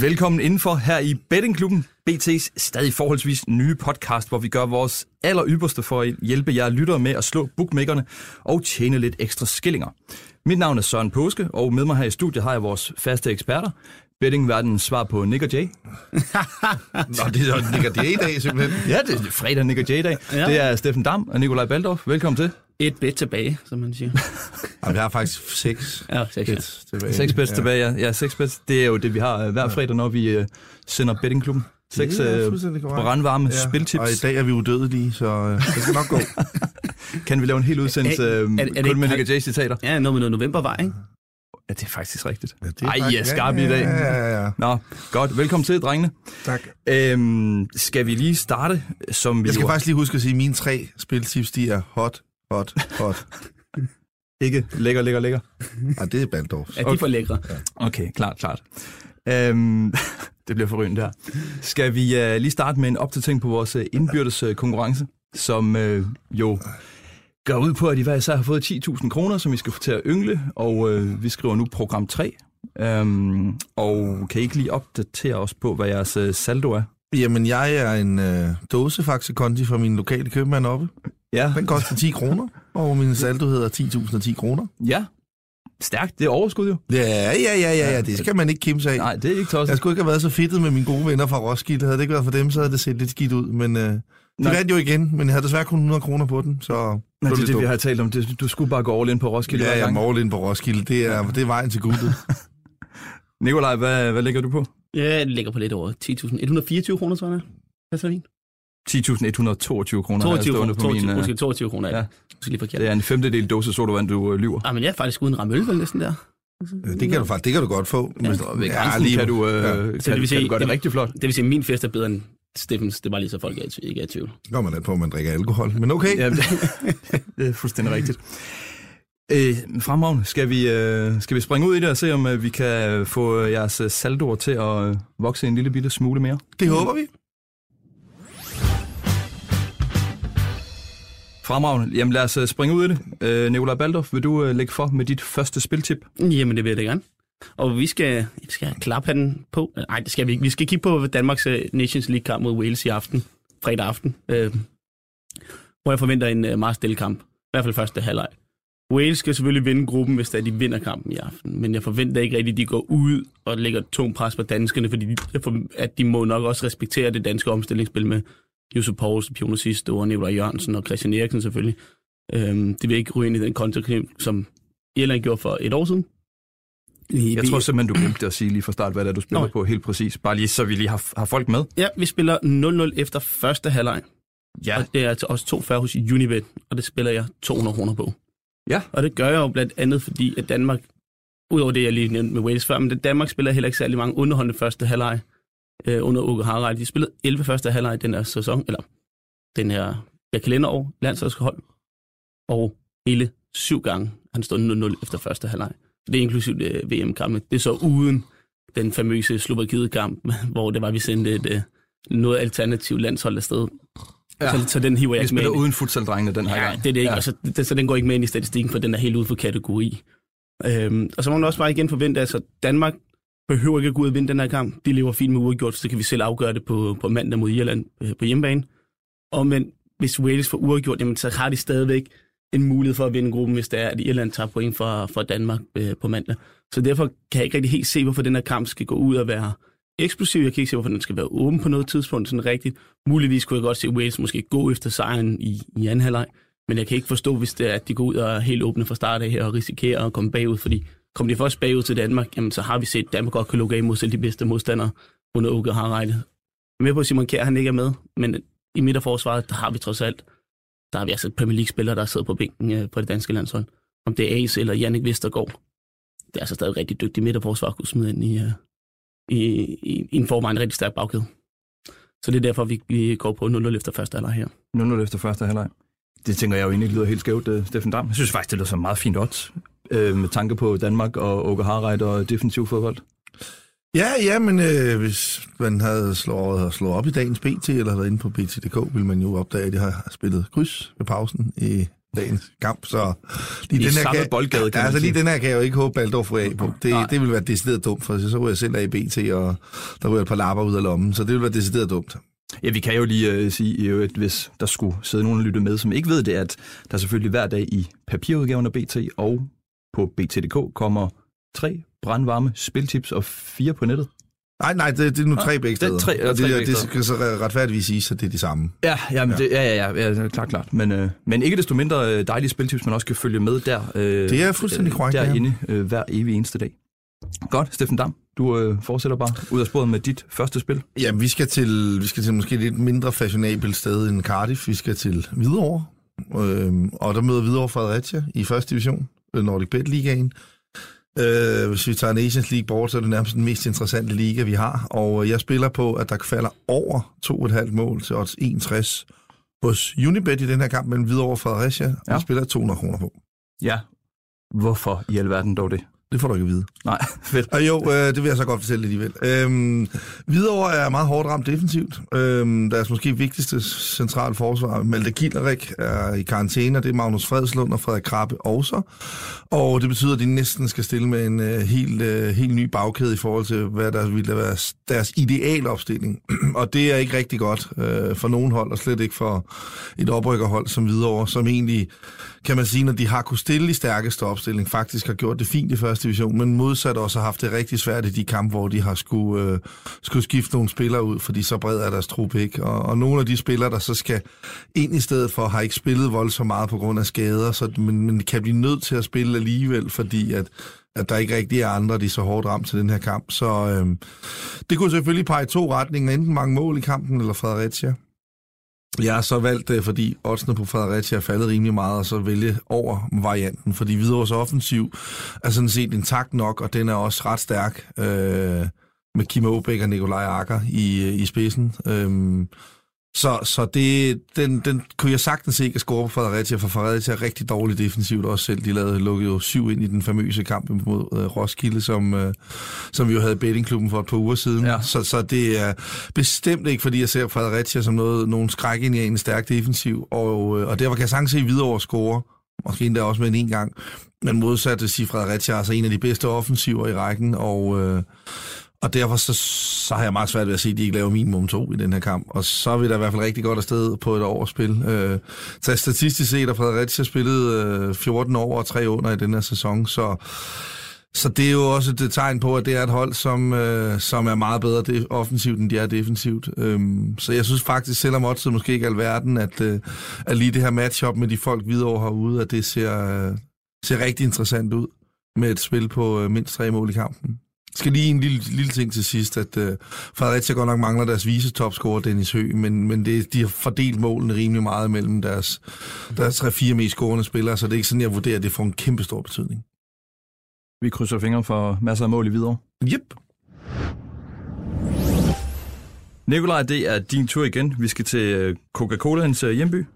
Velkommen indenfor her i Bettingklubben, BT's stadig forholdsvis nye podcast, hvor vi gør vores aller ypperste for at hjælpe jer lyttere med at slå bookmakerne og tjene lidt ekstra skillinger. Mit navn er Søren Påske, og med mig her i studiet har jeg vores faste eksperter, bettingverdens svar på Nick og Jay. Nå, det er Nick og Jay-dag simpelthen. Ja, det er fredag Nick og Jay-dag. Ja. Det er Steffen Dam og Nikolaj Baldorf. Velkommen til. Et bet tilbage, som man siger. Jamen, jeg har faktisk seks Ja, seks, ja. bets tilbage. Seks bets tilbage, ja. ja. seks bets. Det er jo det, vi har øh, hver fredag, når vi øh, sender bettingklubben. Seks Det er øh, brandvarme Ja, spiltips. Og i dag er vi udødelige, så øh, det skal nok gå. Kan vi lave en hel udsendelse Er- er- er det kun ikke- med Nick og Jay citater? Ja, noget med noget novembervej, ikke? Ja, det er faktisk rigtigt. Ja, det er Ej, I er faktisk- skarpe i dag. Ja, ja, ja. Nå, godt. Velkommen til, drengene. Tak. Øhm, skal vi lige starte, som vi Jeg skal jo... faktisk lige huske at sige, at mine tre spiltips, de er hot, hot, hot. Ikke lækker, lækker, lækker. Og det er Baldorf. Er de for lækre? Okay, klart, klart. Øhm, det bliver forrygende der. Skal vi uh, lige starte med en opdatering på vores uh, indbyrdes uh, konkurrence, som uh, jo går ud på, at I hver især har fået 10.000 kroner, som vi skal få til at yngle, og uh, vi skriver nu program 3. Um, og kan I ikke lige opdatere os på, hvad jeres uh, saldo er? Jamen, jeg er en øh, dåse Faxe Kondi fra min lokale købmand oppe. Ja, Den koster 10 kroner, og min saldo hedder 10.010 kroner. ja. Stærkt, det er overskud jo. Ja, ja, ja, ja, ja, det skal man ikke kimse af. Nej, det er ikke tosset. Jeg skulle ikke have været så fedtet med mine gode venner fra Roskilde. Havde det ikke været for dem, så havde det set lidt skidt ud. Men øh, de Nej. vandt jo igen, men jeg havde desværre kun 100 kroner på den. Så Nej, det er det, vi har talt om. Det, du skulle bare gå all in på Roskilde Ja, ja, mål ind på Roskilde. Det er, det er vejen til guldet. Nikolaj, hvad, hvad lægger du på? Ja, det ligger på lidt over 10.124 kroner, tror jeg. Passer fint. 10.122 kroner har jeg 22 stående kroner, på 22, min... øh, måske 22 kroner. ja. Ja. Måske lige forkert. Det er en femtedel dåse sodavand, du øh, lyver. Ah, men jeg er faktisk uden ramme øl, vel næsten der. det kan du faktisk det kan du godt få. Ja, Ved grænsen lige- kan du, øh, Ja. kan, det vil kan du sige- gøre det rigtig flot. Det vil sige, at min fest er bedre end Steffens. Det var lige så folk er ikke er i tvivl. Nå, man er på, at man drikker alkohol. Men okay. Ja, det, det er fuldstændig rigtigt. Øh, fremragende. Skal vi, øh, skal vi springe ud i det og se, om øh, vi kan få øh, jeres øh, saldoer til at øh, vokse en lille bitte smule mere? Det håber vi. Fremragende. Jamen lad os øh, springe ud i det. Øh, Nikolaj Baldorf, vil du øh, lægge for med dit første spiltip? Jamen, det vil jeg da gerne. Og vi skal, vi skal klappe han på. Nej, det skal vi ikke. Vi skal kigge på Danmarks øh, Nations League-kamp mod Wales i aften. Fredag aften. Øh, hvor jeg forventer en øh, meget stille kamp. I hvert fald første halvleg. Wales skal selvfølgelig vinde gruppen, hvis de vinder kampen i aften. Men jeg forventer ikke rigtigt, at de går ud og lægger tung pres på danskerne, fordi de, at de må nok også respektere det danske omstillingsspil med Josef Poulsen, Pioner Sidste og Nikolaj Jørgensen og Christian Eriksen selvfølgelig. Øhm, det vil ikke ryge ind i den kontekst, som Irland gjorde for et år siden. Jeg tror simpelthen, du glemte at sige lige fra start, hvad det er, du spiller Nå. på helt præcis. Bare lige så vi lige har, har folk med. Ja, vi spiller 0-0 efter første halvleg. Ja. Og det er altså også to færre hos Unibet, og det spiller jeg 200 kroner på. Ja. Og det gør jeg jo blandt andet, fordi at Danmark, udover det, jeg lige nævnte med Wales før, men det, Danmark spiller heller ikke særlig mange underholdende første halvleg øh, under Åke Harald. De spillede 11 første halvleg i den her sæson, eller den her ja, kalenderår, landsholdshold, og hele syv gange han stod 0-0 efter første halvleg. Det er inklusivt øh, VM-kampen. Det er så uden den famøse Slovakiet-kamp, hvor det var, vi sendte et øh, noget alternativt landshold afsted. Ja. Så, så den hiver jeg Vi ikke med spiller ind i. uden futsaldrengene den her Ja, gang. det er det ikke. Ja. Så, det, så den går ikke med ind i statistikken, for den er helt ude for kategori. Øhm, og så må man også bare igen forvente, altså, Danmark behøver ikke at gå ud og vinde den her kamp. De lever fint med uafgjort, så kan vi selv afgøre det på, på mandag mod Irland øh, på hjemmebane. Og men hvis Wales får uafgjort, jamen, så har de stadigvæk en mulighed for at vinde gruppen, hvis det er, at Irland tager point fra, fra Danmark øh, på mandag. Så derfor kan jeg ikke rigtig helt se, hvorfor den her kamp skal gå ud og være eksplosiv. Jeg kan ikke se, hvorfor den skal være åben på noget tidspunkt sådan rigtigt. Muligvis kunne jeg godt se Wales måske gå efter sejren i, i anden halvleg. Men jeg kan ikke forstå, hvis det er, at de går ud og er helt åbne fra start af her og risikerer at komme bagud, fordi kommer de først bagud til Danmark, jamen så har vi set, at Danmark godt kan lukke af mod selv de bedste modstandere under Åke Harreide. Jeg er med på, at Simon Kjær han ikke er med, men i midterforsvaret, der har vi trods alt, der har vi altså Premier League-spillere, der sidder på bænken øh, på det danske landshold. Om det er Ace eller Jannik Vestergaard, det er altså stadig rigtig dygtig midterforsvar at kunne smide ind i, øh, i, i, i en forvejen rigtig stærk bagkæde. Så det er derfor, vi, vi går på 0-0 efter første halvleg her. 0-0 efter første halvleg. Det tænker jeg jo egentlig lyder helt skævt, uh, Steffen Dam. Jeg synes faktisk, det lyder så meget fint odds, øh, med tanke på Danmark og Åke Harreit og defensiv fodbold. Ja, ja, men øh, hvis man havde slået, slået op i dagens BT, eller været inde på BT.dk, ville man jo opdage, at jeg har spillet kryds ved pausen i dagens kamp, så lige I den her kan, boldgade, kan altså lige den her kan jeg jo ikke håbe, Baldorf af på. Det, Nej. det vil være decideret dumt, for så ryger jeg selv af i BT, og der ryger et par lapper ud af lommen, så det vil være decideret dumt. Ja, vi kan jo lige øh, sige, øvrigt, hvis der skulle sidde nogen og lytte med, som ikke ved det, at der selvfølgelig hver dag i papirudgaven af BT og på BT.dk kommer tre brandvarme spiltips og fire på nettet. Nej, nej, det, det er nu tre begge det er steder. tre- eller og tre det, begge det steder. skal så retfærdigvis sige, at det er de samme. Ja, jamen, ja. Det, ja, ja, ja, ja, klart, klart. Men, øh, men ikke desto mindre øh, dejlige spiltips, man også kan følge med der. Øh, Det er fuldstændig korrekt, ja. Derinde øh, hver evig eneste dag. Godt, Steffen Dam, du øh, fortsætter bare ud af sporet med dit første spil. Jamen, vi skal til, vi skal til måske et lidt mindre fashionabelt sted end Cardiff. Vi skal til Hvidovre, øhm, og der møder Hvidovre Fredericia i første division, øh, Nordic Bet Ligaen. Øh, hvis vi tager Nations League bort, så er det nærmest den mest interessante liga, vi har. Og øh, jeg spiller på, at der falder over 2,5 mål til odds 61 hos Unibet i den her kamp mellem Hvidovre og Fredericia. Ja. Ja. Jeg spiller 200 kroner på. Ja, hvorfor i alverden dog det? Det får du ikke at vide. Nej, fedt. Og jo, øh, det vil jeg så godt fortælle alligevel. Øhm, Hvidovre er meget hårdt ramt defensivt. Øhm, deres måske vigtigste central forsvar, Malte Kilderik, er i karantæne, det er Magnus Fredslund og Frederik Krabbe også. Og det betyder, at de næsten skal stille med en øh, helt, øh, helt ny bagkæde i forhold til, hvad der ville være deres idealopstilling. og det er ikke rigtig godt øh, for nogen hold, og slet ikke for et oprykkerhold som Hvidovre, som egentlig, kan man sige, når de har kunne stille i stærkeste opstilling, faktisk har gjort det fint i første division, men modsat også har haft det rigtig svært i de kampe, hvor de har skulle, øh, skulle skifte nogle spillere ud, fordi så bred er deres trup ikke. Og, og nogle af de spillere, der så skal ind i stedet for, har ikke spillet voldsomt meget på grund af skader, så, men, men kan blive nødt til at spille alligevel, fordi at at der ikke rigtig er andre, de er så hårdt ramt til den her kamp. Så øh, det kunne selvfølgelig pege i to retninger, enten mange mål i kampen eller Fredericia. Jeg har så valgt, det, fordi oddsene på Fredericia er faldet rimelig meget, og så vælge over varianten, fordi Hvidovres offensiv er sådan set intakt nok, og den er også ret stærk øh, med Kim Aabæk og Nikolaj Akker i, øh, i spidsen. Øh, så, så det, den, den kunne jeg sagtens ikke score på Fredericia, for Fredericia er rigtig dårligt defensivt også selv. De lavede, lukkede jo syv ind i den famøse kamp mod øh, Roskilde, som, øh, som vi jo havde bettingklubben for et par uger siden. Ja. Så, så det er bestemt ikke, fordi jeg ser Fredericia som noget, nogen skræk ind i en stærk defensiv, og, øh, og derfor kan jeg sagtens se videre score, måske endda også med en en gang, men modsat at sige Fredericia er altså en af de bedste offensiver i rækken, og, øh, og derfor så, så har jeg meget svært ved at sige, at de ikke laver minimum to i den her kamp. Og så er vi da i hvert fald rigtig godt afsted på et overspil. Øh, så statistisk set har Fredericia spillet øh, 14 over og 3 under i den her sæson, så, så det er jo også et tegn på, at det er et hold, som, øh, som er meget bedre det, offensivt, end de er defensivt. Øhm, så jeg synes faktisk, selvom oddset måske ikke er alverden, at, øh, at lige det her matchup med de folk videre herude, at det ser, øh, ser rigtig interessant ud med et spil på øh, mindst tre mål i kampen. Skal lige en lille, lille ting til sidst, at øh, Fredericia godt nok mangler deres visetopscorer, Dennis Høgh, men, men det, de har fordelt målene rimelig meget mellem deres, deres 3-4 mest scorende spillere, så det er ikke sådan, jeg vurderer, at det får en kæmpe stor betydning. Vi krydser fingre for masser af mål i videre. Yep. Nikolaj, det er din tur igen. Vi skal til øh, Coca-Colans øh, hjemby,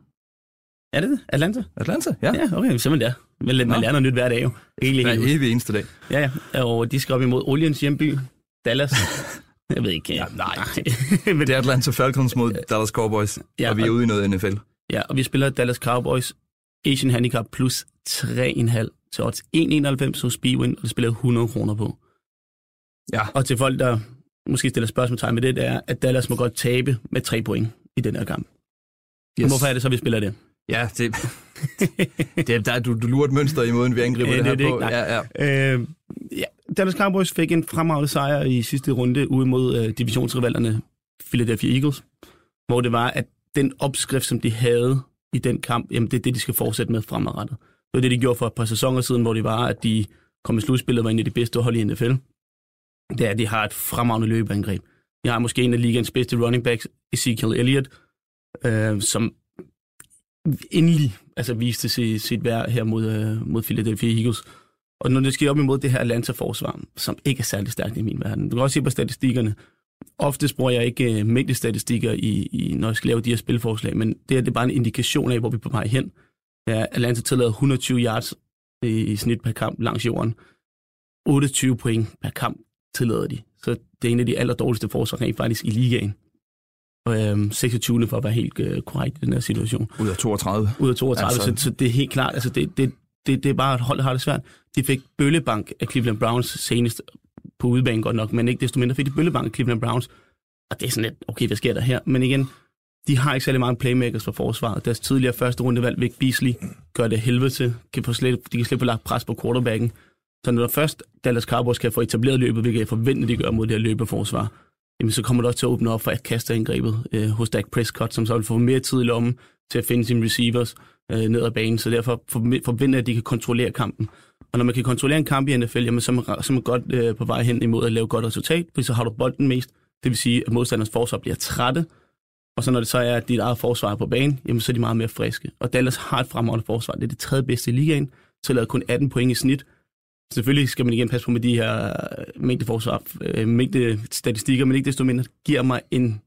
Er det det? Atlanta? Atlanta. Ja, Ja, okay, simpelthen der. Man, man Nå. lærer noget nyt hver dag jo. Ikke hver evig eneste dag. Ja, ja. Og de skal op imod oliens hjemby, Dallas. Jeg ved ikke. Ja, nej. Men Det er Atlanta Falcons mod Dallas Cowboys, Ja, ja, og vi er og- ude i noget NFL. Ja, og vi spiller Dallas Cowboys Asian Handicap plus 3,5 til odds 1,91 hos Bwin, og det spiller jeg 100 kroner på. Ja. Og til folk, der måske stiller spørgsmålstegn med det, det er, at Dallas må godt tabe med 3 point i den her kamp. Yes. Hvorfor er det så, vi spiller det? Ja, det, det der, du, du lurer et mønster i måden, vi angriber Ja, det her det er det på. ikke, ja, ja. Øh, ja, Dallas Cowboys fik en fremragende sejr i sidste runde ude mod øh, divisionsrivalerne Philadelphia Eagles, hvor det var, at den opskrift, som de havde i den kamp, jamen det er det, de skal fortsætte med fremadrettet. Det var det, de gjorde for et par sæsoner siden, hvor det var, at de kom i slutspillet og var en af de bedste hold i NFL. Det er, at de har et fremragende løbeangreb. De har måske en af ligens bedste running backs, Ezekiel Elliott, øh, som endelig altså, viste sit, sit værd her mod, øh, mod Philadelphia Eagles. Og når det sker op imod det her Atlanta-forsvar, som ikke er særlig stærkt i min verden. Du kan også se på statistikkerne. Ofte bruger jeg ikke uh, mængdestatistikker, i, i, når jeg skal lave de her spilforslag, men det, her, det er bare en indikation af, hvor vi er på vej hen. Ja, Atlanta tillader 120 yards i, i snit per kamp langs jorden. 28 point per kamp tillader de. Så det er en af de allerdårligste forsvar rent faktisk i ligaen. Øhm, 26. for at være helt øh, korrekt i den her situation. Ud af 32. Ud af 32, altså, så, så det er helt klart, altså det, det, det, det er bare et hold, der har det svært. De fik bøllebank af Cleveland Browns senest på udbanen godt nok, men ikke desto mindre fik de bøllebank af Cleveland Browns. Og det er sådan lidt, okay, hvad sker der her? Men igen, de har ikke særlig mange playmakers for forsvaret. Deres tidligere første rundevalg, Vic Beasley, gør det helvede til. Kan få slet, de kan slet få lagt pres på quarterbacken. Så når der først Dallas Cowboys kan få etableret løbet, hvilket jeg forventer, de gør mod det her løbeforsvar, jamen så kommer det også til at åbne op for at kaste angrebet øh, hos Dak Prescott, som så vil få mere tid i lommen til at finde sine receivers øh, ned ad banen. Så derfor forventer jeg, at de kan kontrollere kampen. Og når man kan kontrollere en kamp i NFL, jamen, så, er man, så er man godt øh, på vej hen imod at lave godt resultat, fordi så har du bolden mest. Det vil sige, at modstanders forsvar bliver trætte, og så når det så er, at dit eget forsvar er på banen, jamen så er de meget mere friske. Og Dallas har et fremragende forsvar. Det er det tredje bedste i ligaen, så lavet kun 18 point i snit. Selvfølgelig skal man igen passe på med de her øh, mængde, forsvar, øh, mængde statistikker, men ikke desto mindre giver mig en,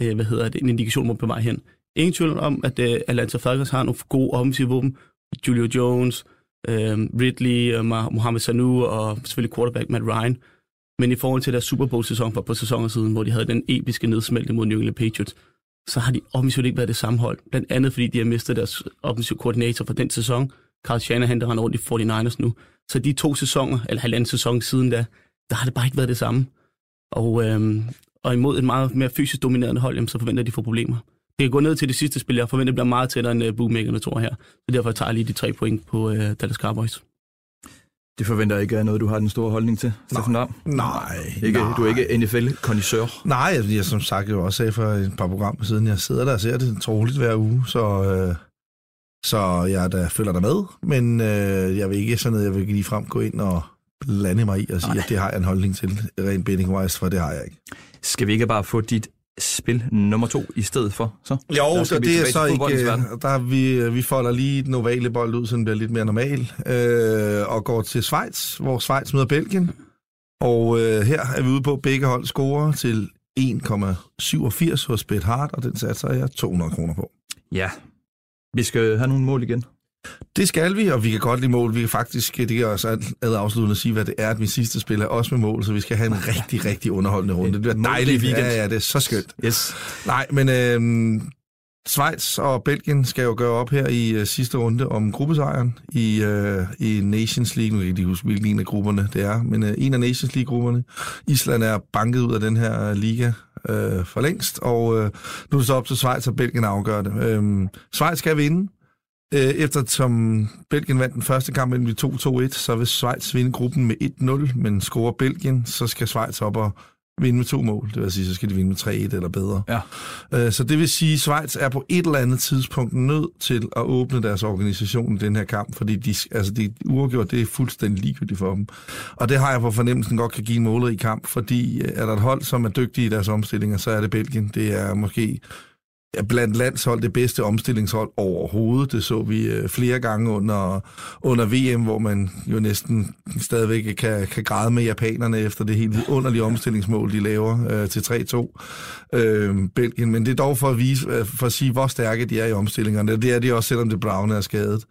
øh, hvad hedder det, en indikation på vej hen. Ingen tvivl om, at øh, Atlanta Falcons har nogle gode offensive våben. Julio Jones, øh, Ridley, øh, Mohamed Sanu og selvfølgelig quarterback Matt Ryan. Men i forhold til deres Super Bowl-sæson for på sæsoner siden, hvor de havde den episke nedsmeltning mod New England Patriots, så har de offensivt ikke været det samme hold. Blandt andet fordi de har mistet deres offensiv koordinator for den sæson. Carl Shanahan, der render rundt i 49ers nu. Så de to sæsoner, eller halvanden sæson siden da, der har det bare ikke været det samme. Og, øhm, og imod et meget mere fysisk dominerende hold, jamen, så forventer jeg, at de får problemer. Det kan gå ned til det sidste spil, jeg forventer, det bliver meget tættere end uh, bookmakerne tror her. Så derfor tager jeg lige de tre point på uh, Dallas Cowboys. Det forventer jeg ikke er noget, du har den store holdning til, Steffen Lam. Nej, Ikke, nej. Du er ikke NFL-kondisør. Nej, jeg, jeg som sagt jo også sagde for et par programmer siden, jeg sidder der og ser det troligt hver uge, så, øh, så jeg da følger der med, men øh, jeg vil ikke sådan noget, jeg vil lige frem gå ind og blande mig i og sige, Nej. at det har jeg en holdning til, rent betting-wise, for det har jeg ikke. Skal vi ikke bare få dit spil nummer to i stedet for? Så? Jo, Der så det er så ikke... øh, Der er vi, vi folder lige den ovale bold ud, så den bliver lidt mere normal, øh, og går til Schweiz, hvor Schweiz møder Belgien. Og øh, her er vi ude på, at begge hold scorer til 1,87 hos Bet Hart, og den satser jeg 200 kroner på. Ja. Vi skal have nogle mål igen. Det skal vi, og vi kan godt lide mål. Vi kan faktisk, det kan også ad afsluttende sige, hvad det er, at min sidste spil er også med mål, så vi skal have en rigtig, rigtig underholdende runde. Det bliver dejligt. weekend. Ja, ja, det er så skønt. Yes. Nej, men øh, Schweiz og Belgien skal jo gøre op her i øh, sidste runde om gruppesejren i, øh, i Nations League. Nu kan jeg ikke huske, hvilken en af grupperne det er, men øh, en af Nations League-grupperne. Island er banket ud af den her øh, liga øh, for længst, og øh, nu er det så op til Schweiz og Belgien at afgøre det. Øh, Schweiz skal vinde. Øh, eftersom Belgien vandt den første kamp mellem de 2-2-1, så vil Schweiz vinde gruppen med 1-0, men scorer Belgien, så skal Schweiz op og vinde med to mål. Det vil sige, så skal de vinde med 3-1 eller bedre. Ja. Øh, Så det vil sige, at Schweiz er på et eller andet tidspunkt nødt til at åbne deres organisation i den her kamp, fordi de, altså de uafgjort, det er fuldstændig ligegyldigt for dem. Og det har jeg på fornemmelsen godt kan give en i kamp, fordi øh, er der et hold, som er dygtige i deres omstillinger, så er det Belgien. Det er måske blandt landshold det bedste omstillingshold overhovedet. Det så vi øh, flere gange under, under VM, hvor man jo næsten stadigvæk kan, kan græde med japanerne efter det helt underlige omstillingsmål, de laver øh, til 3-2 øh, Belgien. Men det er dog for at, vise, øh, for at sige, hvor stærke de er i omstillingerne. Det er de også, selvom det Brown er skadet.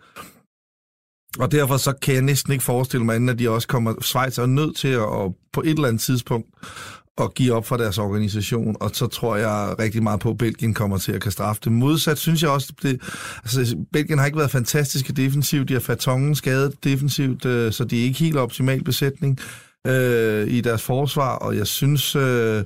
Og derfor så kan jeg næsten ikke forestille mig, at de også kommer... Schweiz er nødt til at, at på et eller andet tidspunkt at give op for deres organisation, og så tror jeg rigtig meget på, at Belgien kommer til at kan straffe det. Modsat synes jeg også, det, altså, Belgien har ikke været fantastiske defensivt, de har fatongen skadet defensivt, øh, så de er ikke helt optimal besætning øh, i deres forsvar, og jeg synes, øh, jeg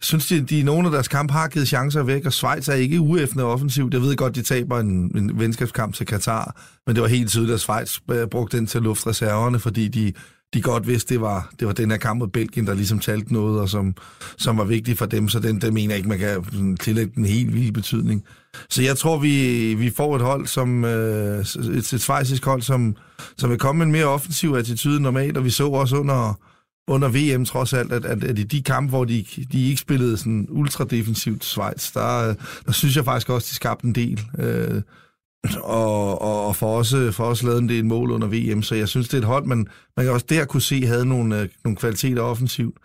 synes de, de i nogle af deres kampe har givet chancer væk, og Schweiz er ikke uæffende offensivt. Jeg ved godt, de taber en, en venskabskamp til Katar, men det var helt tydeligt, at Schweiz øh, brugte den til luftreserverne, fordi de, de godt vidste, det var, det var den her kamp mod Belgien, der ligesom talte noget, og som, som var vigtig for dem, så den, den mener jeg ikke, man kan tillægge den helt vild betydning. Så jeg tror, vi, vi får et hold, som øh, et, et svejsisk hold, som, som vil komme med en mere offensiv attitude end normalt, og vi så også under, under VM trods alt, at, at, at i de kampe, hvor de, de ikke spillede sådan ultradefensivt Schweiz, der, der synes jeg faktisk også, de skabte en del. Øh, og, og, og for os, for os lavede en del mål under VM, så jeg synes, det er et hold, man, man kan også der kunne se, havde nogle, øh, nogle kvaliteter offensivt.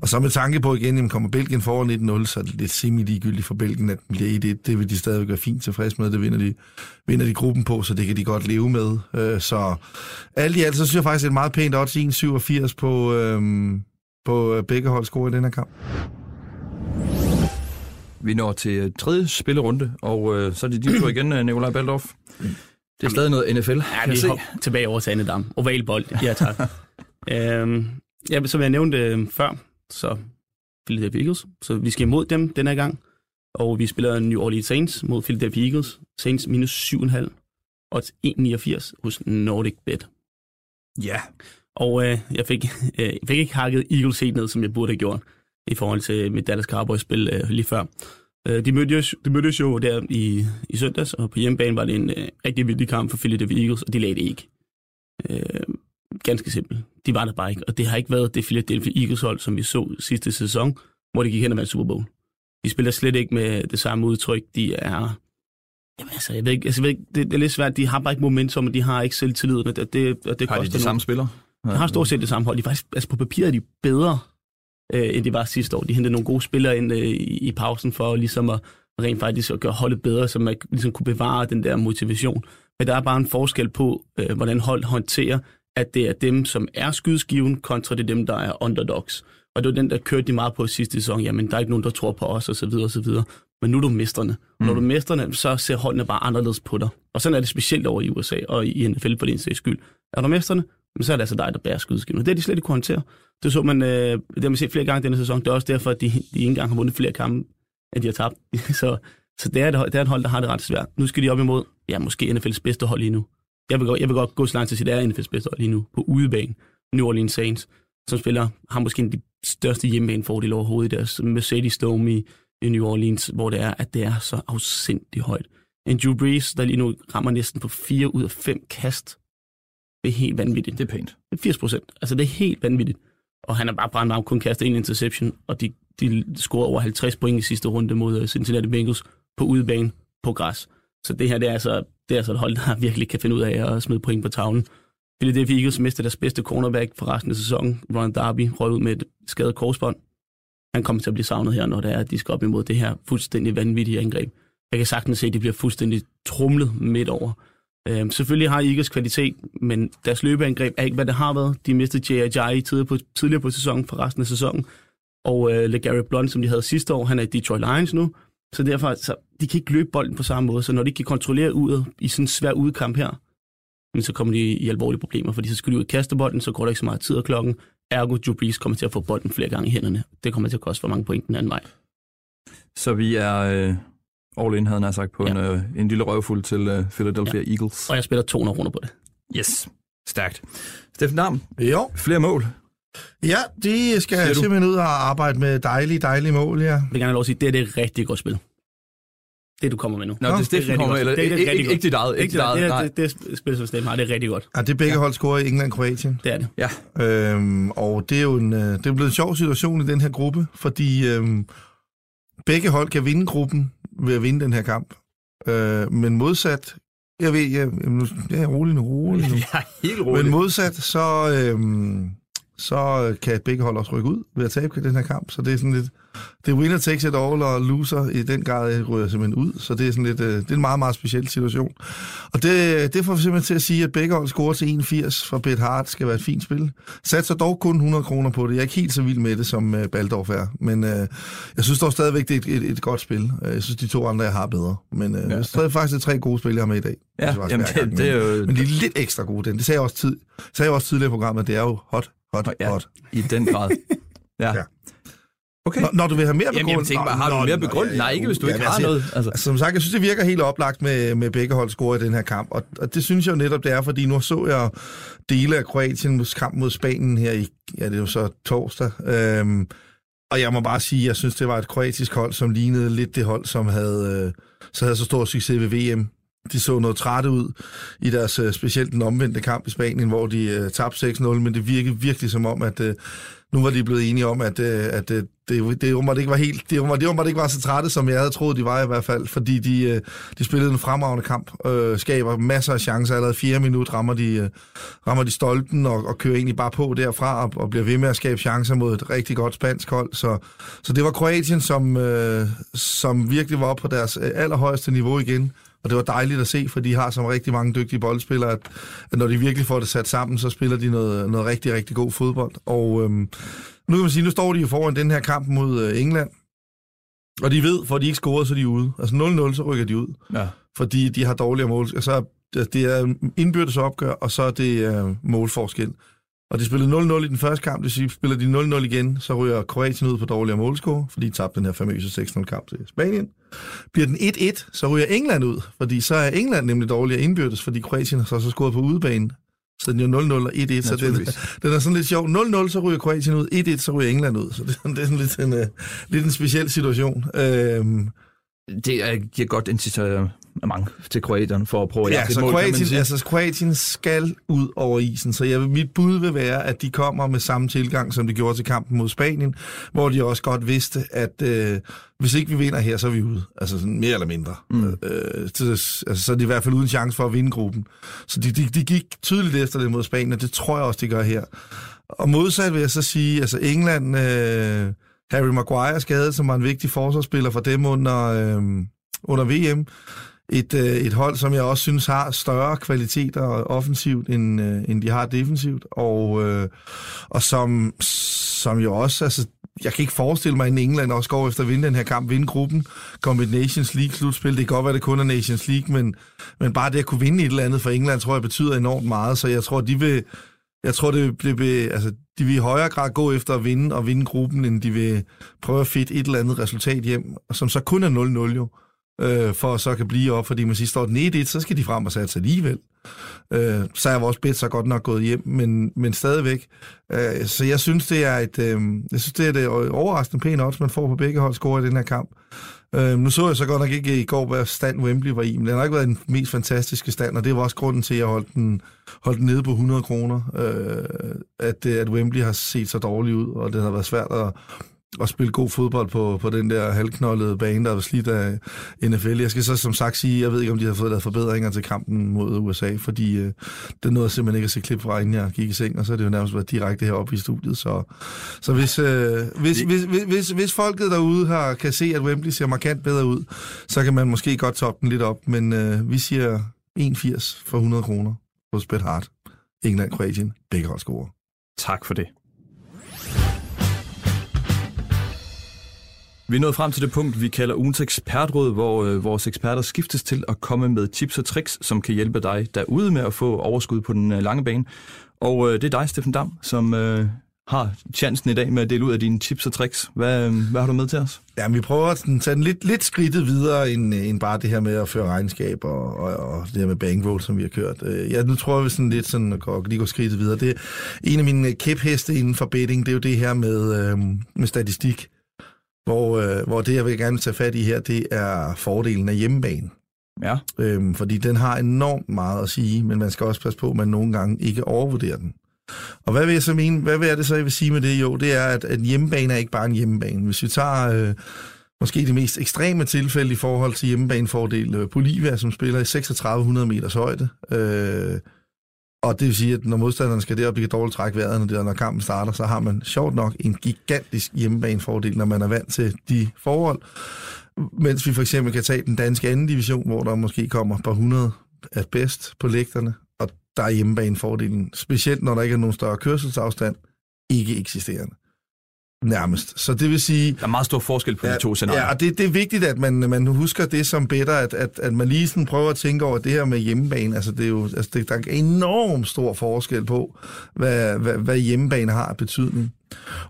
Og så med tanke på igen, jamen kommer Belgien foran 1-0, så er det lidt semi-ligegyldigt for Belgien, at den bliver 1-1. Det vil de stadigvæk være fint tilfreds med, det vinder de, vinder de gruppen på, så det kan de godt leve med. Øh, så alt i alt, så synes jeg faktisk, det er et meget pænt odds 1,87 øhm, på, øh, på begge hold score i den her kamp. Vi når til øh, tredje spillerunde, og øh, så er det din tur igen, øh, Nikolaj Baldorf. Det er stadig noget NFL, Ja, vi se. hopper tilbage over til Annedam. Ovalbold, ja tak. øhm, ja, som jeg nævnte øh, før, så Philadelphia Eagles. Så vi skal imod dem den her gang. Og vi spiller New Orleans Saints mod Philadelphia Eagles. Saints minus 7,5 og 1,89 hos Nordic Bet. Ja, Og øh, jeg, fik, øh, jeg fik ikke hakket Eagles helt ned, som jeg burde have gjort i forhold til mit Dallas Cowboys-spil øh, lige før. Øh, de, mødtes, de mødtes jo der i, i søndags, og på hjemmebane var det en øh, rigtig vigtig kamp for Philadelphia Eagles, og de lagde det ikke. Øh, ganske simpelt. De var der bare ikke, og det har ikke været det Philadelphia Eagles-hold, som vi så sidste sæson, hvor de gik hen og vandt Super Bowl. De spiller slet ikke med det samme udtryk. De er... Jamen altså, jeg ved ikke, altså, jeg ved ikke det, det er lidt svært. De har bare ikke momentum, og de har ikke selvtilliden, og det, det, og det har de de samme spillere? De har stort set det samme hold. De er faktisk, altså på papiret er de bedre, øh, end de var sidste år. De hentede nogle gode spillere ind øh, i, pausen for ligesom at rent faktisk at gøre holdet bedre, så man ligesom kunne bevare den der motivation. Men der er bare en forskel på, øh, hvordan hold håndterer, at det er dem, som er skydeskiven, kontra det er dem, der er underdogs. Og det var den, der kørte de meget på sidste sæson. Jamen, der er ikke nogen, der tror på os, og så videre, og så videre. Men nu er du mesterne. Mm. Når du er mesterne, så ser holdene bare anderledes på dig. Og sådan er det specielt over i USA og i NFL for din sags skyld. Er du mesterne, så er det altså dig, der bærer skydeskiven. Og det har de slet ikke kunne håndtere. Det så man, øh, det har man set flere gange denne sæson. Det er også derfor, at de, de ikke engang har vundet flere kampe, end de har tabt. så så det, er et, det er et hold, der har det ret svært. Nu skal de op imod, ja, måske NFL's bedste hold lige nu. Jeg vil, godt, jeg vil godt gå så langt til at sige, at det er NFL's bedste hold lige nu, på udebane. New Orleans Saints, som spiller, har måske en af de største hjemmebanefordel overhovedet i deres Mercedes Dome i, i New Orleans, hvor det er, at det er så afsindigt højt. En Drew Brees, der lige nu rammer næsten på 4 ud af 5 kast. Det er helt vanvittigt. Det er pænt. Det er 80 procent. Altså, det er helt vanvittigt. Og han er bare brændt kun kastet en interception, og de, de scorede over 50 point i sidste runde mod øh, Cincinnati Bengals på udebane på græs. Så det her, det er altså, det er altså et hold, der virkelig kan finde ud af at smide point på tavlen. Philadelphia Eagles mistede deres bedste cornerback for resten af sæsonen. Ron Darby røg ud med et skadet korsbånd. Han kommer til at blive savnet her, når det er, at de skal op imod det her fuldstændig vanvittige angreb. Jeg kan sagtens se, at de bliver fuldstændig trumlet midt over. Øhm, selvfølgelig har Eagles kvalitet, men deres løbeangreb er ikke, hvad det har været. De mistede J.J. Tidligere på, tidligere på sæsonen for resten af sæsonen. Og øh, LeGarry Blunt, som de havde sidste år, han er i Detroit Lions nu. Så derfor, så de kan ikke løbe bolden på samme måde. Så når de ikke kan kontrollere ud i sådan en svær udkamp her, så kommer de i alvorlige problemer, fordi så skal de ud og kaste bolden, så går der ikke så meget tid af klokken. Ergo, Drew Brees kommer til at få bolden flere gange i hænderne. Det kommer til at koste for mange point den anden vej. Så vi er øh, all in, havde han sagt, på Ja. en, øh, en lille røvfuld til øh, Philadelphia Eagles. Og jeg spiller 200 runder på det. Yes, stærkt. Steffen Dam, Jo, flere mål. ja, de skal Siger du? simpelthen ud og arbejde med dejlige, dejlige mål, ja. Jeg vil gerne lov at sige, det er det rigtig godt spil. Det, du kommer med nu. Nå, Nå, det er Steffen det er kommer, rigtig eller godt. Det er ikke, rigtig ikke, godt. ikke dit eget. Ikke dit det, eget, det, det, det, det spil, som Steffen har, det er rigtig godt. ja det begge hold scorer i England og Kroatien. Det er det. Ja, Øhm, og det er jo en, øh, det er blevet en sjov situation i den her gruppe, fordi øhm, begge hold kan vinde gruppen ved at vinde den her kamp. Øh, men modsat, jeg ved, jeg, nu, jeg er rolig nu, rolig nu. ja helt Men roligt. modsat, så, øhm, så kan begge hold også rykke ud ved at tabe den her kamp. Så det er sådan lidt, det er winner takes it all, og loser i den grad ryger simpelthen ud. Så det er sådan lidt, øh, det er en meget, meget speciel situation. Og det, det får vi simpelthen til at sige, at begge hold scorer til 81 for Bet Hart skal være et fint spil. Satser dog kun 100 kroner på det. Jeg er ikke helt så vild med det, som øh, Baldorf er. Men øh, jeg synes dog stadigvæk, det er et, et, et godt spil. Øh, Jeg synes, de to andre, jeg har bedre. Men øh, Ja. faktisk, det er tre gode spil, jeg har med i dag. Ja, Det faktisk jamen, det, det er jo men de er lidt ekstra gode, den. Det sagde jeg også, tid, sagde jeg også tidligere i programmet, det er jo hot, hot, Ja. ja. hot. i den grad. Ja. Ja. Okay. Når, når du vil have mere Jamen, jeg begrundet... tænker bare, har du mere begrundet? Nej, ikke hvis du ikke har noget. Altså, Altså, som sagt, jeg synes, det virker helt oplagt med, med begge hold score i den her kamp, og, og det synes jeg jo netop, det er, fordi nu så jeg dele af Kroatiens kamp mod Spanien her i, ja, det er jo så torsdag, øhm, og jeg må bare sige, jeg synes, det var et kroatisk hold, som lignede lidt det hold, som havde, øh, så havde så stor succes ved VM. De så noget trætte ud i deres, øh, specielt den omvendte kamp i Spanien, hvor de øh, tabte 6-0, men det virkede virkelig som om, at øh, nu var de blevet enige om, at, øh, at øh, det, det, åbenbart ikke var helt, det, åbenbart, det åbenbart ikke var så trætte, som jeg havde troet, de var i hvert fald, fordi de, øh, de spillede en fremragende kamp, øh, skaber masser af chancer, allerede fire minutter rammer de, øh, rammer de stolpen og, og kører egentlig bare på derfra og, og bliver ved med at skabe chancer mod et rigtig godt spansk hold, så, så det var Kroatien, som, øh, som virkelig var på deres øh, allerhøjeste niveau igen, og det var dejligt at se, for de har som rigtig mange dygtige boldspillere, at, at når de virkelig får det sat sammen, så spiller de noget, noget rigtig, rigtig god fodbold. Og øhm, nu kan man sige, nu står de jo foran den her kamp mod øh, England. Og de ved, for de ikke scorer, så er de ude. Altså 0-0, så rykker de ud. Ja. Fordi de har dårligere mål. Så er, det er indbyrdes opgør, og så er det uh, målforskel. Og de spillede 0-0 i den første kamp, det siger, spiller de 0-0 igen, så ryger Kroatien ud på dårligere målscore, fordi de tabte den her famøse 6-0-kamp til Spanien. Bliver den 1-1, så ryger England ud, fordi så er England nemlig dårligere indbyrdes, fordi Kroatien har så, så scoret på udebane. Så den er jo 0-0 og 1-1, så den, den er sådan lidt sjov. 0-0, så ryger Kroatien ud, 1-1, så ryger England ud. Så det, det er sådan lidt en, uh, lidt en speciel situation. Øhm, Det er, giver godt incitament til kroaterne for at prøve at Ja, så mål, Kroatien, altså, Kroatien skal ud over isen, så jeg, mit bud vil være, at de kommer med samme tilgang, som de gjorde til kampen mod Spanien, hvor de også godt vidste, at øh, hvis ikke vi vinder her, så er vi ude. Altså sådan mere eller mindre. Mm. Øh, så, altså, så er de i hvert fald uden chance for at vinde gruppen. Så de, de, de gik tydeligt efter det mod Spanien, og det tror jeg også, de gør her. Og modsat vil jeg så sige, altså England, øh, Harry Maguire skadet, som var en vigtig forsvarsspiller for dem under, øh, under VM, et, øh, et hold, som jeg også synes har større kvaliteter offensivt, end, øh, end de har defensivt, og, øh, og som, som jo også, altså, jeg kan ikke forestille mig, at England også går efter at vinde den her kamp, vinde gruppen, komme et Nations League-slutspil. Det kan godt være, det kun er Nations League, men, men bare det at kunne vinde et eller andet for England, tror jeg betyder enormt meget, så jeg tror, de vil, jeg tror, det, det vil, altså, de vil i højere grad gå efter at vinde og vinde gruppen, end de vil prøve at fedt et eller andet resultat hjem, som så kun er 0-0 jo øh, for at så kan blive op, fordi man siger, står den 1 så skal de frem og satse alligevel. Øh, så er vores bet så godt nok gået hjem, men, men stadigvæk. Øh, så jeg synes, det er et, øh, jeg synes, det er et øh, overraskende pænt odds, man får på begge hold score i den her kamp. Øh, nu så jeg så godt nok ikke i går, hvad stand Wembley var i, men den har ikke været den mest fantastiske stand, og det var også grunden til, at jeg holdt den, holdt den nede på 100 kroner, øh, at, øh, at Wembley har set så dårligt ud, og det har været svært at, at spille god fodbold på, på den der halvknoldede bane, der var slidt af NFL. Jeg skal så som sagt sige, jeg ved ikke, om de har fået lavet forbedringer til kampen mod USA, fordi øh, det nåede jeg simpelthen ikke at se klip fra, inden jeg gik i seng, og så er det jo nærmest været direkte heroppe i studiet. Så, så hvis, øh, hvis, hvis, hvis, hvis, hvis folket derude har, kan se, at Wembley ser markant bedre ud, så kan man måske godt toppe den lidt op, men øh, vi siger 1,80 for 100 kroner hos Bet Hard. England, Kroatien, begge hold scorer. Tak for det. Vi er nået frem til det punkt, vi kalder ugens ekspertråd, hvor øh, vores eksperter skiftes til at komme med tips og tricks, som kan hjælpe dig derude med at få overskud på den øh, lange bane. Og øh, det er dig, Steffen Dam, som øh, har chancen i dag med at dele ud af dine tips og tricks. Hvad, øh, hvad har du med til os? Ja, vi prøver at tage den lidt, lidt skridtet videre, end, øh, end bare det her med at føre regnskab og, og, og det her med bankroll, som vi har kørt. Øh, ja, nu tror jeg, vi sådan lidt sådan, går, lige går skridtet videre. Det er en af mine kæpheste inden for betting, det er jo det her med, øh, med statistik. Hvor, øh, hvor det, jeg vil gerne tage fat i her, det er fordelen af hjemmebane. Ja, Øhm, fordi den har enormt meget at sige, men man skal også passe på, at man nogle gange ikke overvurderer den. Og hvad vil jeg så mene, hvad vil jeg det så, jeg vil sige med det? Jo, det er, at, at hjemmebane er ikke bare en hjemmebane. Hvis vi tager øh, måske det mest ekstreme tilfælde i forhold til hjemmebanefordel, øh, Bolivia, som spiller i 3600 meters højde, øh, og det vil sige, at når modstanderen skal derop, de kan dårligt trække vejret, når, det, når kampen starter, så har man sjovt nok en gigantisk hjemmebanefordel, når man er vant til de forhold. Mens vi for eksempel kan tage den danske anden division, hvor der måske kommer på par hundrede af bedst på lægterne, og der er hjemmebanefordelen, specielt når der ikke er nogen større kørselsafstand, ikke eksisterende. Nærmest. Så det vil sige, der er meget stor forskel på de to scenarier. Ja, og det, det er vigtigt, at man, man husker det som bedre, at, at, at man lige sådan prøver at tænke over det her med hjemmebane. Altså, det er jo, altså det, der er enormt stor forskel på, hvad, hvad, hvad hjemmebane har af betydning.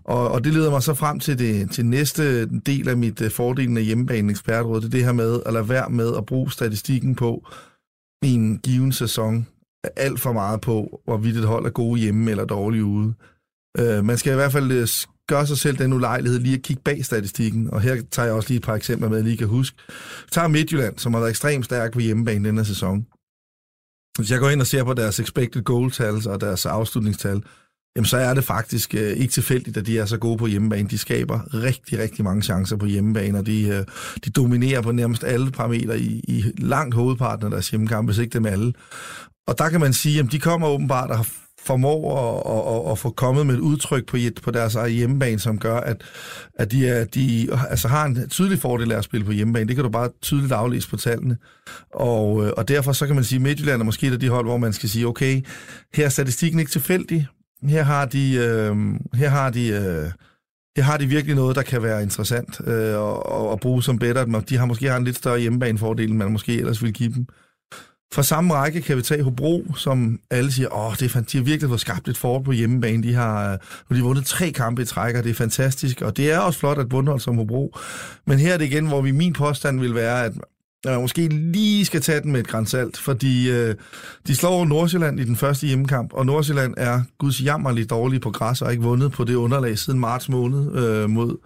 Og, og det leder mig så frem til det til næste del af mit uh, fordelen af ekspertråd. Det er det her med at lade være med at bruge statistikken på i en given sæson alt for meget på, hvorvidt et hold er gode hjemme eller dårlige ude. Uh, man skal i hvert fald gør sig selv den ulejlighed lige at kigge bag statistikken, og her tager jeg også lige et par eksempler med, jeg lige kan huske. Tag Midtjylland, som har været ekstremt stærk på hjemmebane denne sæson. Hvis jeg går ind og ser på deres expected goal-tal og deres afslutningstal, jamen så er det faktisk øh, ikke tilfældigt, at de er så gode på hjemmebane. De skaber rigtig, rigtig mange chancer på hjemmebane, og de, øh, de dominerer på nærmest alle parametre i, i langt hovedparten af deres hjemmekamp, hvis ikke dem alle. Og der kan man sige, at de kommer åbenbart og har formår at, at, at få kommet med et udtryk på, på deres egen hjemmebane, som gør, at, at de, er, de altså har en tydelig fordel af at spille på hjemmebane. Det kan du bare tydeligt aflæse på tallene. Og, øh, og derfor så kan man sige, at Midtjylland er måske et af de hold, hvor man skal sige, okay, her er statistikken ikke tilfældig. Her har de, øh, her har de øh, her har de virkelig noget, der kan være interessant øh, at, at bruge som bedre. De har måske har en lidt større hjemmebanefordel, end man måske ellers ville give dem. Fra samme række kan vi tage Hobro, som alle siger, åh, det er, de har virkelig fået skabt et forhold på hjemmebane. De har, øh, de har vundet tre kampe i træk, og det er fantastisk. Og det er også flot at bundhold som Hobro. Men her er det igen, hvor vi min påstand vil være, at man måske lige skal tage den med et grænsalt, fordi øh, de slår Nordsjælland i den første hjemmekamp, og Nordsjælland er guds jammerligt dårlige på græs og har ikke vundet på det underlag siden marts måned øh, mod,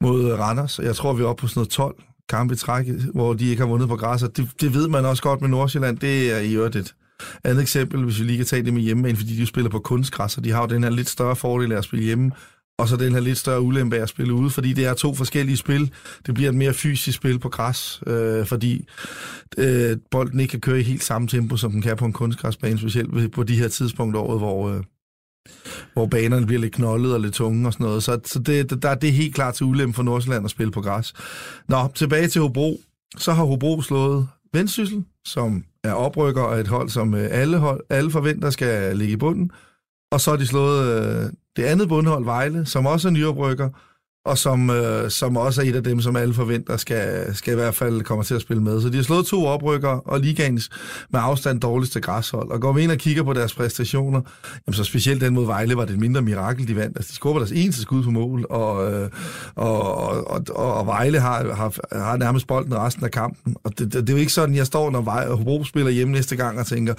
mod Randers. Jeg tror, vi er oppe på sådan noget 12 kampe i træk, hvor de ikke har vundet på græs, og det, det ved man også godt med Nordsjælland. Det er i øvrigt et andet eksempel, hvis vi lige kan tage det med hjemme, fordi de spiller på kunstgræs, og de har jo den her lidt større fordel af at spille hjemme, og så den her lidt større ulempe af at spille ude, fordi det er to forskellige spil. Det bliver et mere fysisk spil på græs, øh, fordi øh, bolden ikke kan køre i helt samme tempo, som den kan på en kunstgræsbane, specielt på de her tidspunkter året, hvor, øh, hvor banerne bliver lidt knoldet og lidt tunge og sådan noget. Så, så det, der, det er helt klart til ulempe for Nordsjælland at spille på græs. Nå, tilbage til Hobro. Så har Hobro slået Vendsyssel, som er oprykker og et hold, som øh, alle, hold, alle forventer skal ligge i bunden. Og så har de slået øh, det andet bundhold, Vejle, som også er nyoprykker, og som, øh, som også er et af dem, som alle forventer skal, skal i hvert fald komme til at spille med. Så de har slået to oprykker og ligagens med afstand dårligste græshold. Og går vi ind og kigger på deres præstationer, jamen så specielt den mod Vejle var det et mindre mirakel, de vandt. Altså, de scorede deres eneste skud på mål, og, øh, og, og, og, og Vejle har, har, har nærmest bolden resten af kampen. Og det, det, det er jo ikke sådan, jeg står, når Vejle, Hobro spiller hjemme næste gang og tænker,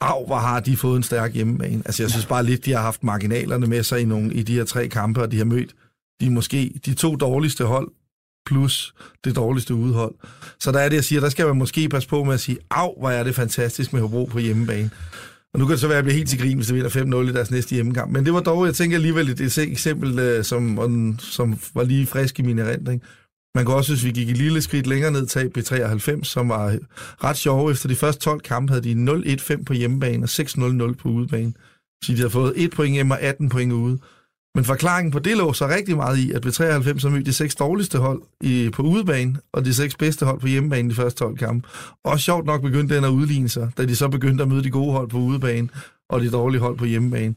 Au, hvor har de fået en stærk hjemmebane. Altså, jeg synes bare lidt, de har haft marginalerne med sig i, nogle, i de her tre kampe, og de har mødt de måske de to dårligste hold, plus det dårligste udhold. Så der er det, jeg siger, der skal man måske passe på med at sige, af, hvor er det fantastisk med Hobro på hjemmebane. Og nu kan det så være, at jeg bliver helt til grin, hvis det vinder 5-0 i deres næste hjemmekamp. Men det var dog, jeg tænker alligevel, et eksempel, øh, som, som var lige frisk i min erindring. Man kan også, synes, vi gik et lille skridt længere ned, tage B93, som var øh, ret sjov. Efter de første 12 kampe havde de 0-1-5 på hjemmebane og 6-0-0 på udebane. Så de havde fået 1 point hjemme og 18 point ude. Men forklaringen på det lå så rigtig meget i, at B93 har mødt de seks dårligste hold i, på udebane, og de seks bedste hold på hjemmebane de første 12 kampe. Og sjovt nok begyndte den at udligne sig, da de så begyndte at møde de gode hold på udebane, og de dårlige hold på hjemmebane.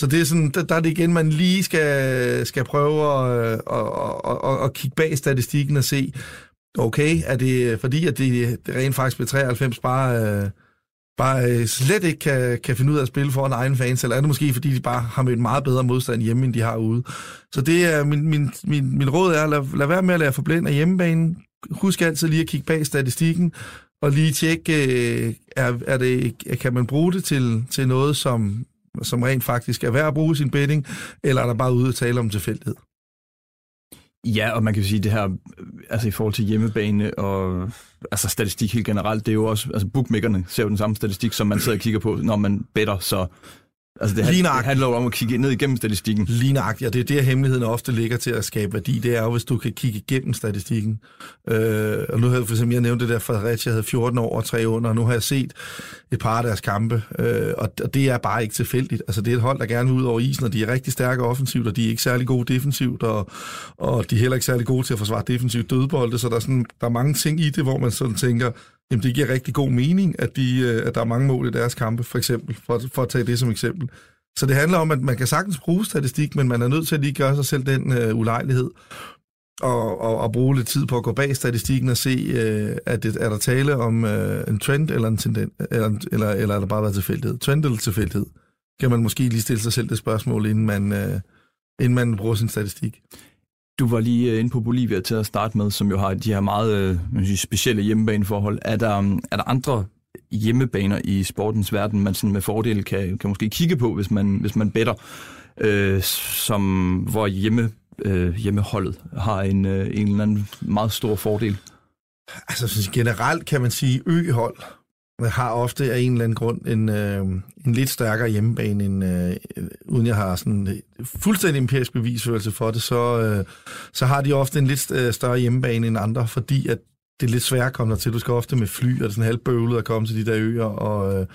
Så det er sådan, der, der er det igen, man lige skal, skal prøve at, øh, at, at, at, at kigge bag statistikken og se, okay, er det fordi, at det, det rent faktisk b 93 bare, øh, bare øh, slet ikke kan, kan finde ud af at spille foran egen fans, eller er det måske, fordi de bare har mødt meget bedre modstand hjemme, end de har ude. Så det er min, min, min, min råd er, lad, lad være med at lade forblænde af hjemmebanen. Husk altid lige at kigge bag statistikken, og lige tjekke, øh, er, er det, kan man bruge det til, til noget, som, som rent faktisk er værd at bruge sin betting, eller er der bare ude at tale om tilfældighed? Ja, og man kan jo sige, det her, altså i forhold til hjemmebane og altså statistik helt generelt, det er jo også, altså bookmakerne ser jo den samme statistik, som man sidder og kigger på, når man better, så Altså det, det handler jo om at kigge ned igennem statistikken. Lignagtigt, og det er der hemmeligheden ofte ligger til at skabe værdi. Det er jo, hvis du kan kigge igennem statistikken. Øh, og nu har jeg for eksempel, jeg nævnt det der, Fredericia havde 14 år og 3 under, og nu har jeg set et par af deres kampe, øh, og, og det er bare ikke tilfældigt. Altså det er et hold, der gerne vil ud over isen, og de er rigtig stærke offensivt, og de er ikke særlig gode defensivt, og, og de er heller ikke særlig gode til at forsvare defensivt dødbolde, så der er, sådan, der er mange ting i det, hvor man sådan tænker, jamen det giver rigtig god mening, at, de, øh, at der er mange mål i deres kampe, for eksempel, for, for at tage det som eksempel. Så det handler om, at man kan sagtens bruge statistik, men man er nødt til at lige gøre sig selv den øh, ulejlighed og, og, og bruge lidt tid på at gå bag statistikken og se, øh, at det, er der tale om øh, en trend eller en tendens, eller, eller, eller er der bare været tilfældighed? Trend eller tilfældighed? Kan man måske lige stille sig selv det spørgsmål, inden man, øh, inden man bruger sin statistik. Du var lige øh, inde på Bolivia til at starte med, som jo har de her meget øh, sige, specielle hjemmebaneforhold. Er der, um, er der andre hjemmebaner i sportens verden, man sådan med fordel kan, kan måske kigge på, hvis man, hvis man better, øh, som, hvor hjemme, øh, hjemmeholdet har en, øh, en eller anden meget stor fordel? Altså generelt kan man sige, øhold har ofte af en eller anden grund en, øh, en lidt stærkere hjemmebane, end, øh, uden jeg har sådan fuldstændig empirisk bevisførelse for det, så, øh, så har de ofte en lidt øh, større hjemmebane end andre, fordi at det er lidt svært at komme der til. Du skal ofte med fly, og det er sådan halvbøvlet at komme til de der øer, og, øh,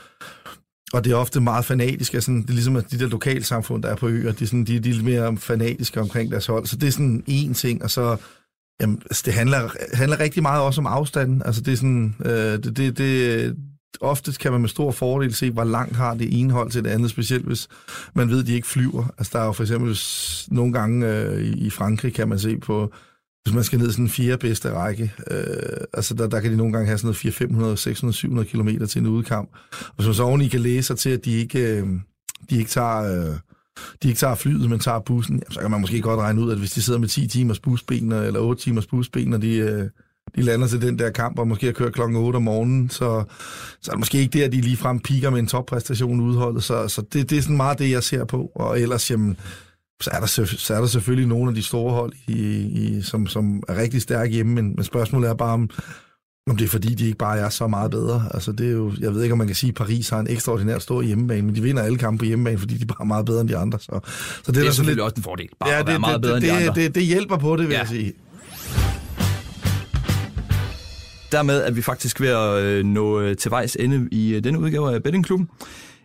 og det er ofte meget fanatisk. Sådan, det er ligesom at de der lokalsamfund, der er på øer, de er, sådan, de, de er lidt mere fanatiske omkring deres hold. Så det er sådan en ting, og så jamen, altså, det handler, handler rigtig meget også om afstanden. Altså det er sådan, øh, det, det, det, oftest kan man med stor fordel se, hvor langt har det ene hold til det andet, specielt hvis man ved, at de ikke flyver. Altså der er jo for eksempel nogle gange øh, i Frankrig, kan man se på, hvis man skal ned i sådan en fjerde bedste række, øh, altså der, der kan de nogle gange have sådan noget 400, 500, 600, 700 km til en udkamp. Og hvis man så oveni kan læse sig til, at de ikke, øh, de ikke tager... Øh, de ikke tager flyet, men tager bussen, jamen, så kan man måske godt regne ud, at hvis de sidder med 10 timers busben, eller 8 timers busben, og de, øh, de lander til den der kamp, og måske har kørt klokken 8 om morgenen, så, så er det måske ikke det, at de ligefrem piker med en toppræstation udholdet. Så, så det, det er sådan meget det, jeg ser på. Og ellers, jamen, så er der, så er der selvfølgelig nogle af de store hold, i, i, som, som er rigtig stærke hjemme, men, men spørgsmålet er bare, om, om det er fordi, de ikke bare er så meget bedre. Altså, det er jo, jeg ved ikke, om man kan sige, at Paris har en ekstraordinært stor hjemmebane, men de vinder alle kampe på hjemmebane, fordi de bare er meget bedre end de andre. Så, så det, Det er sådan selvfølgelig også en fordel, bare ja, at være det, meget det, bedre det, end de det, andre. Det, det hjælper på det, vil Ja. jeg sige. Dermed er vi faktisk ved at øh, nå øh, til vejs ende i øh, denne udgave af Bettingklubben.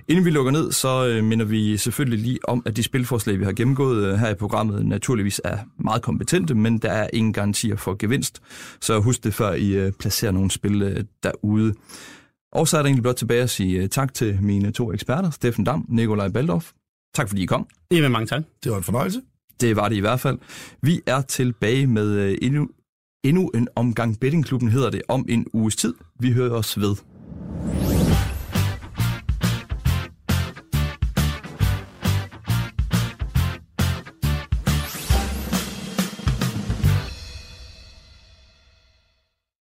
Inden vi lukker ned, så øh, minder vi selvfølgelig lige om, at de spilforslag, vi har gennemgået øh, her i programmet, naturligvis er meget kompetente, men der er ingen garantier for gevinst. Så husk det, før I øh, placerer nogle spil øh, derude. Og så er der egentlig blot tilbage at sige øh, tak til mine to eksperter, Steffen Dam, Nikolaj Baldorf. Tak fordi I kom. Jamen, mange tak. Det var en fornøjelse. Det var det i hvert fald. Vi er tilbage med øh, endnu, endnu en omgang Bettingklubben, hedder det, om en uges tid. Vi hører os ved.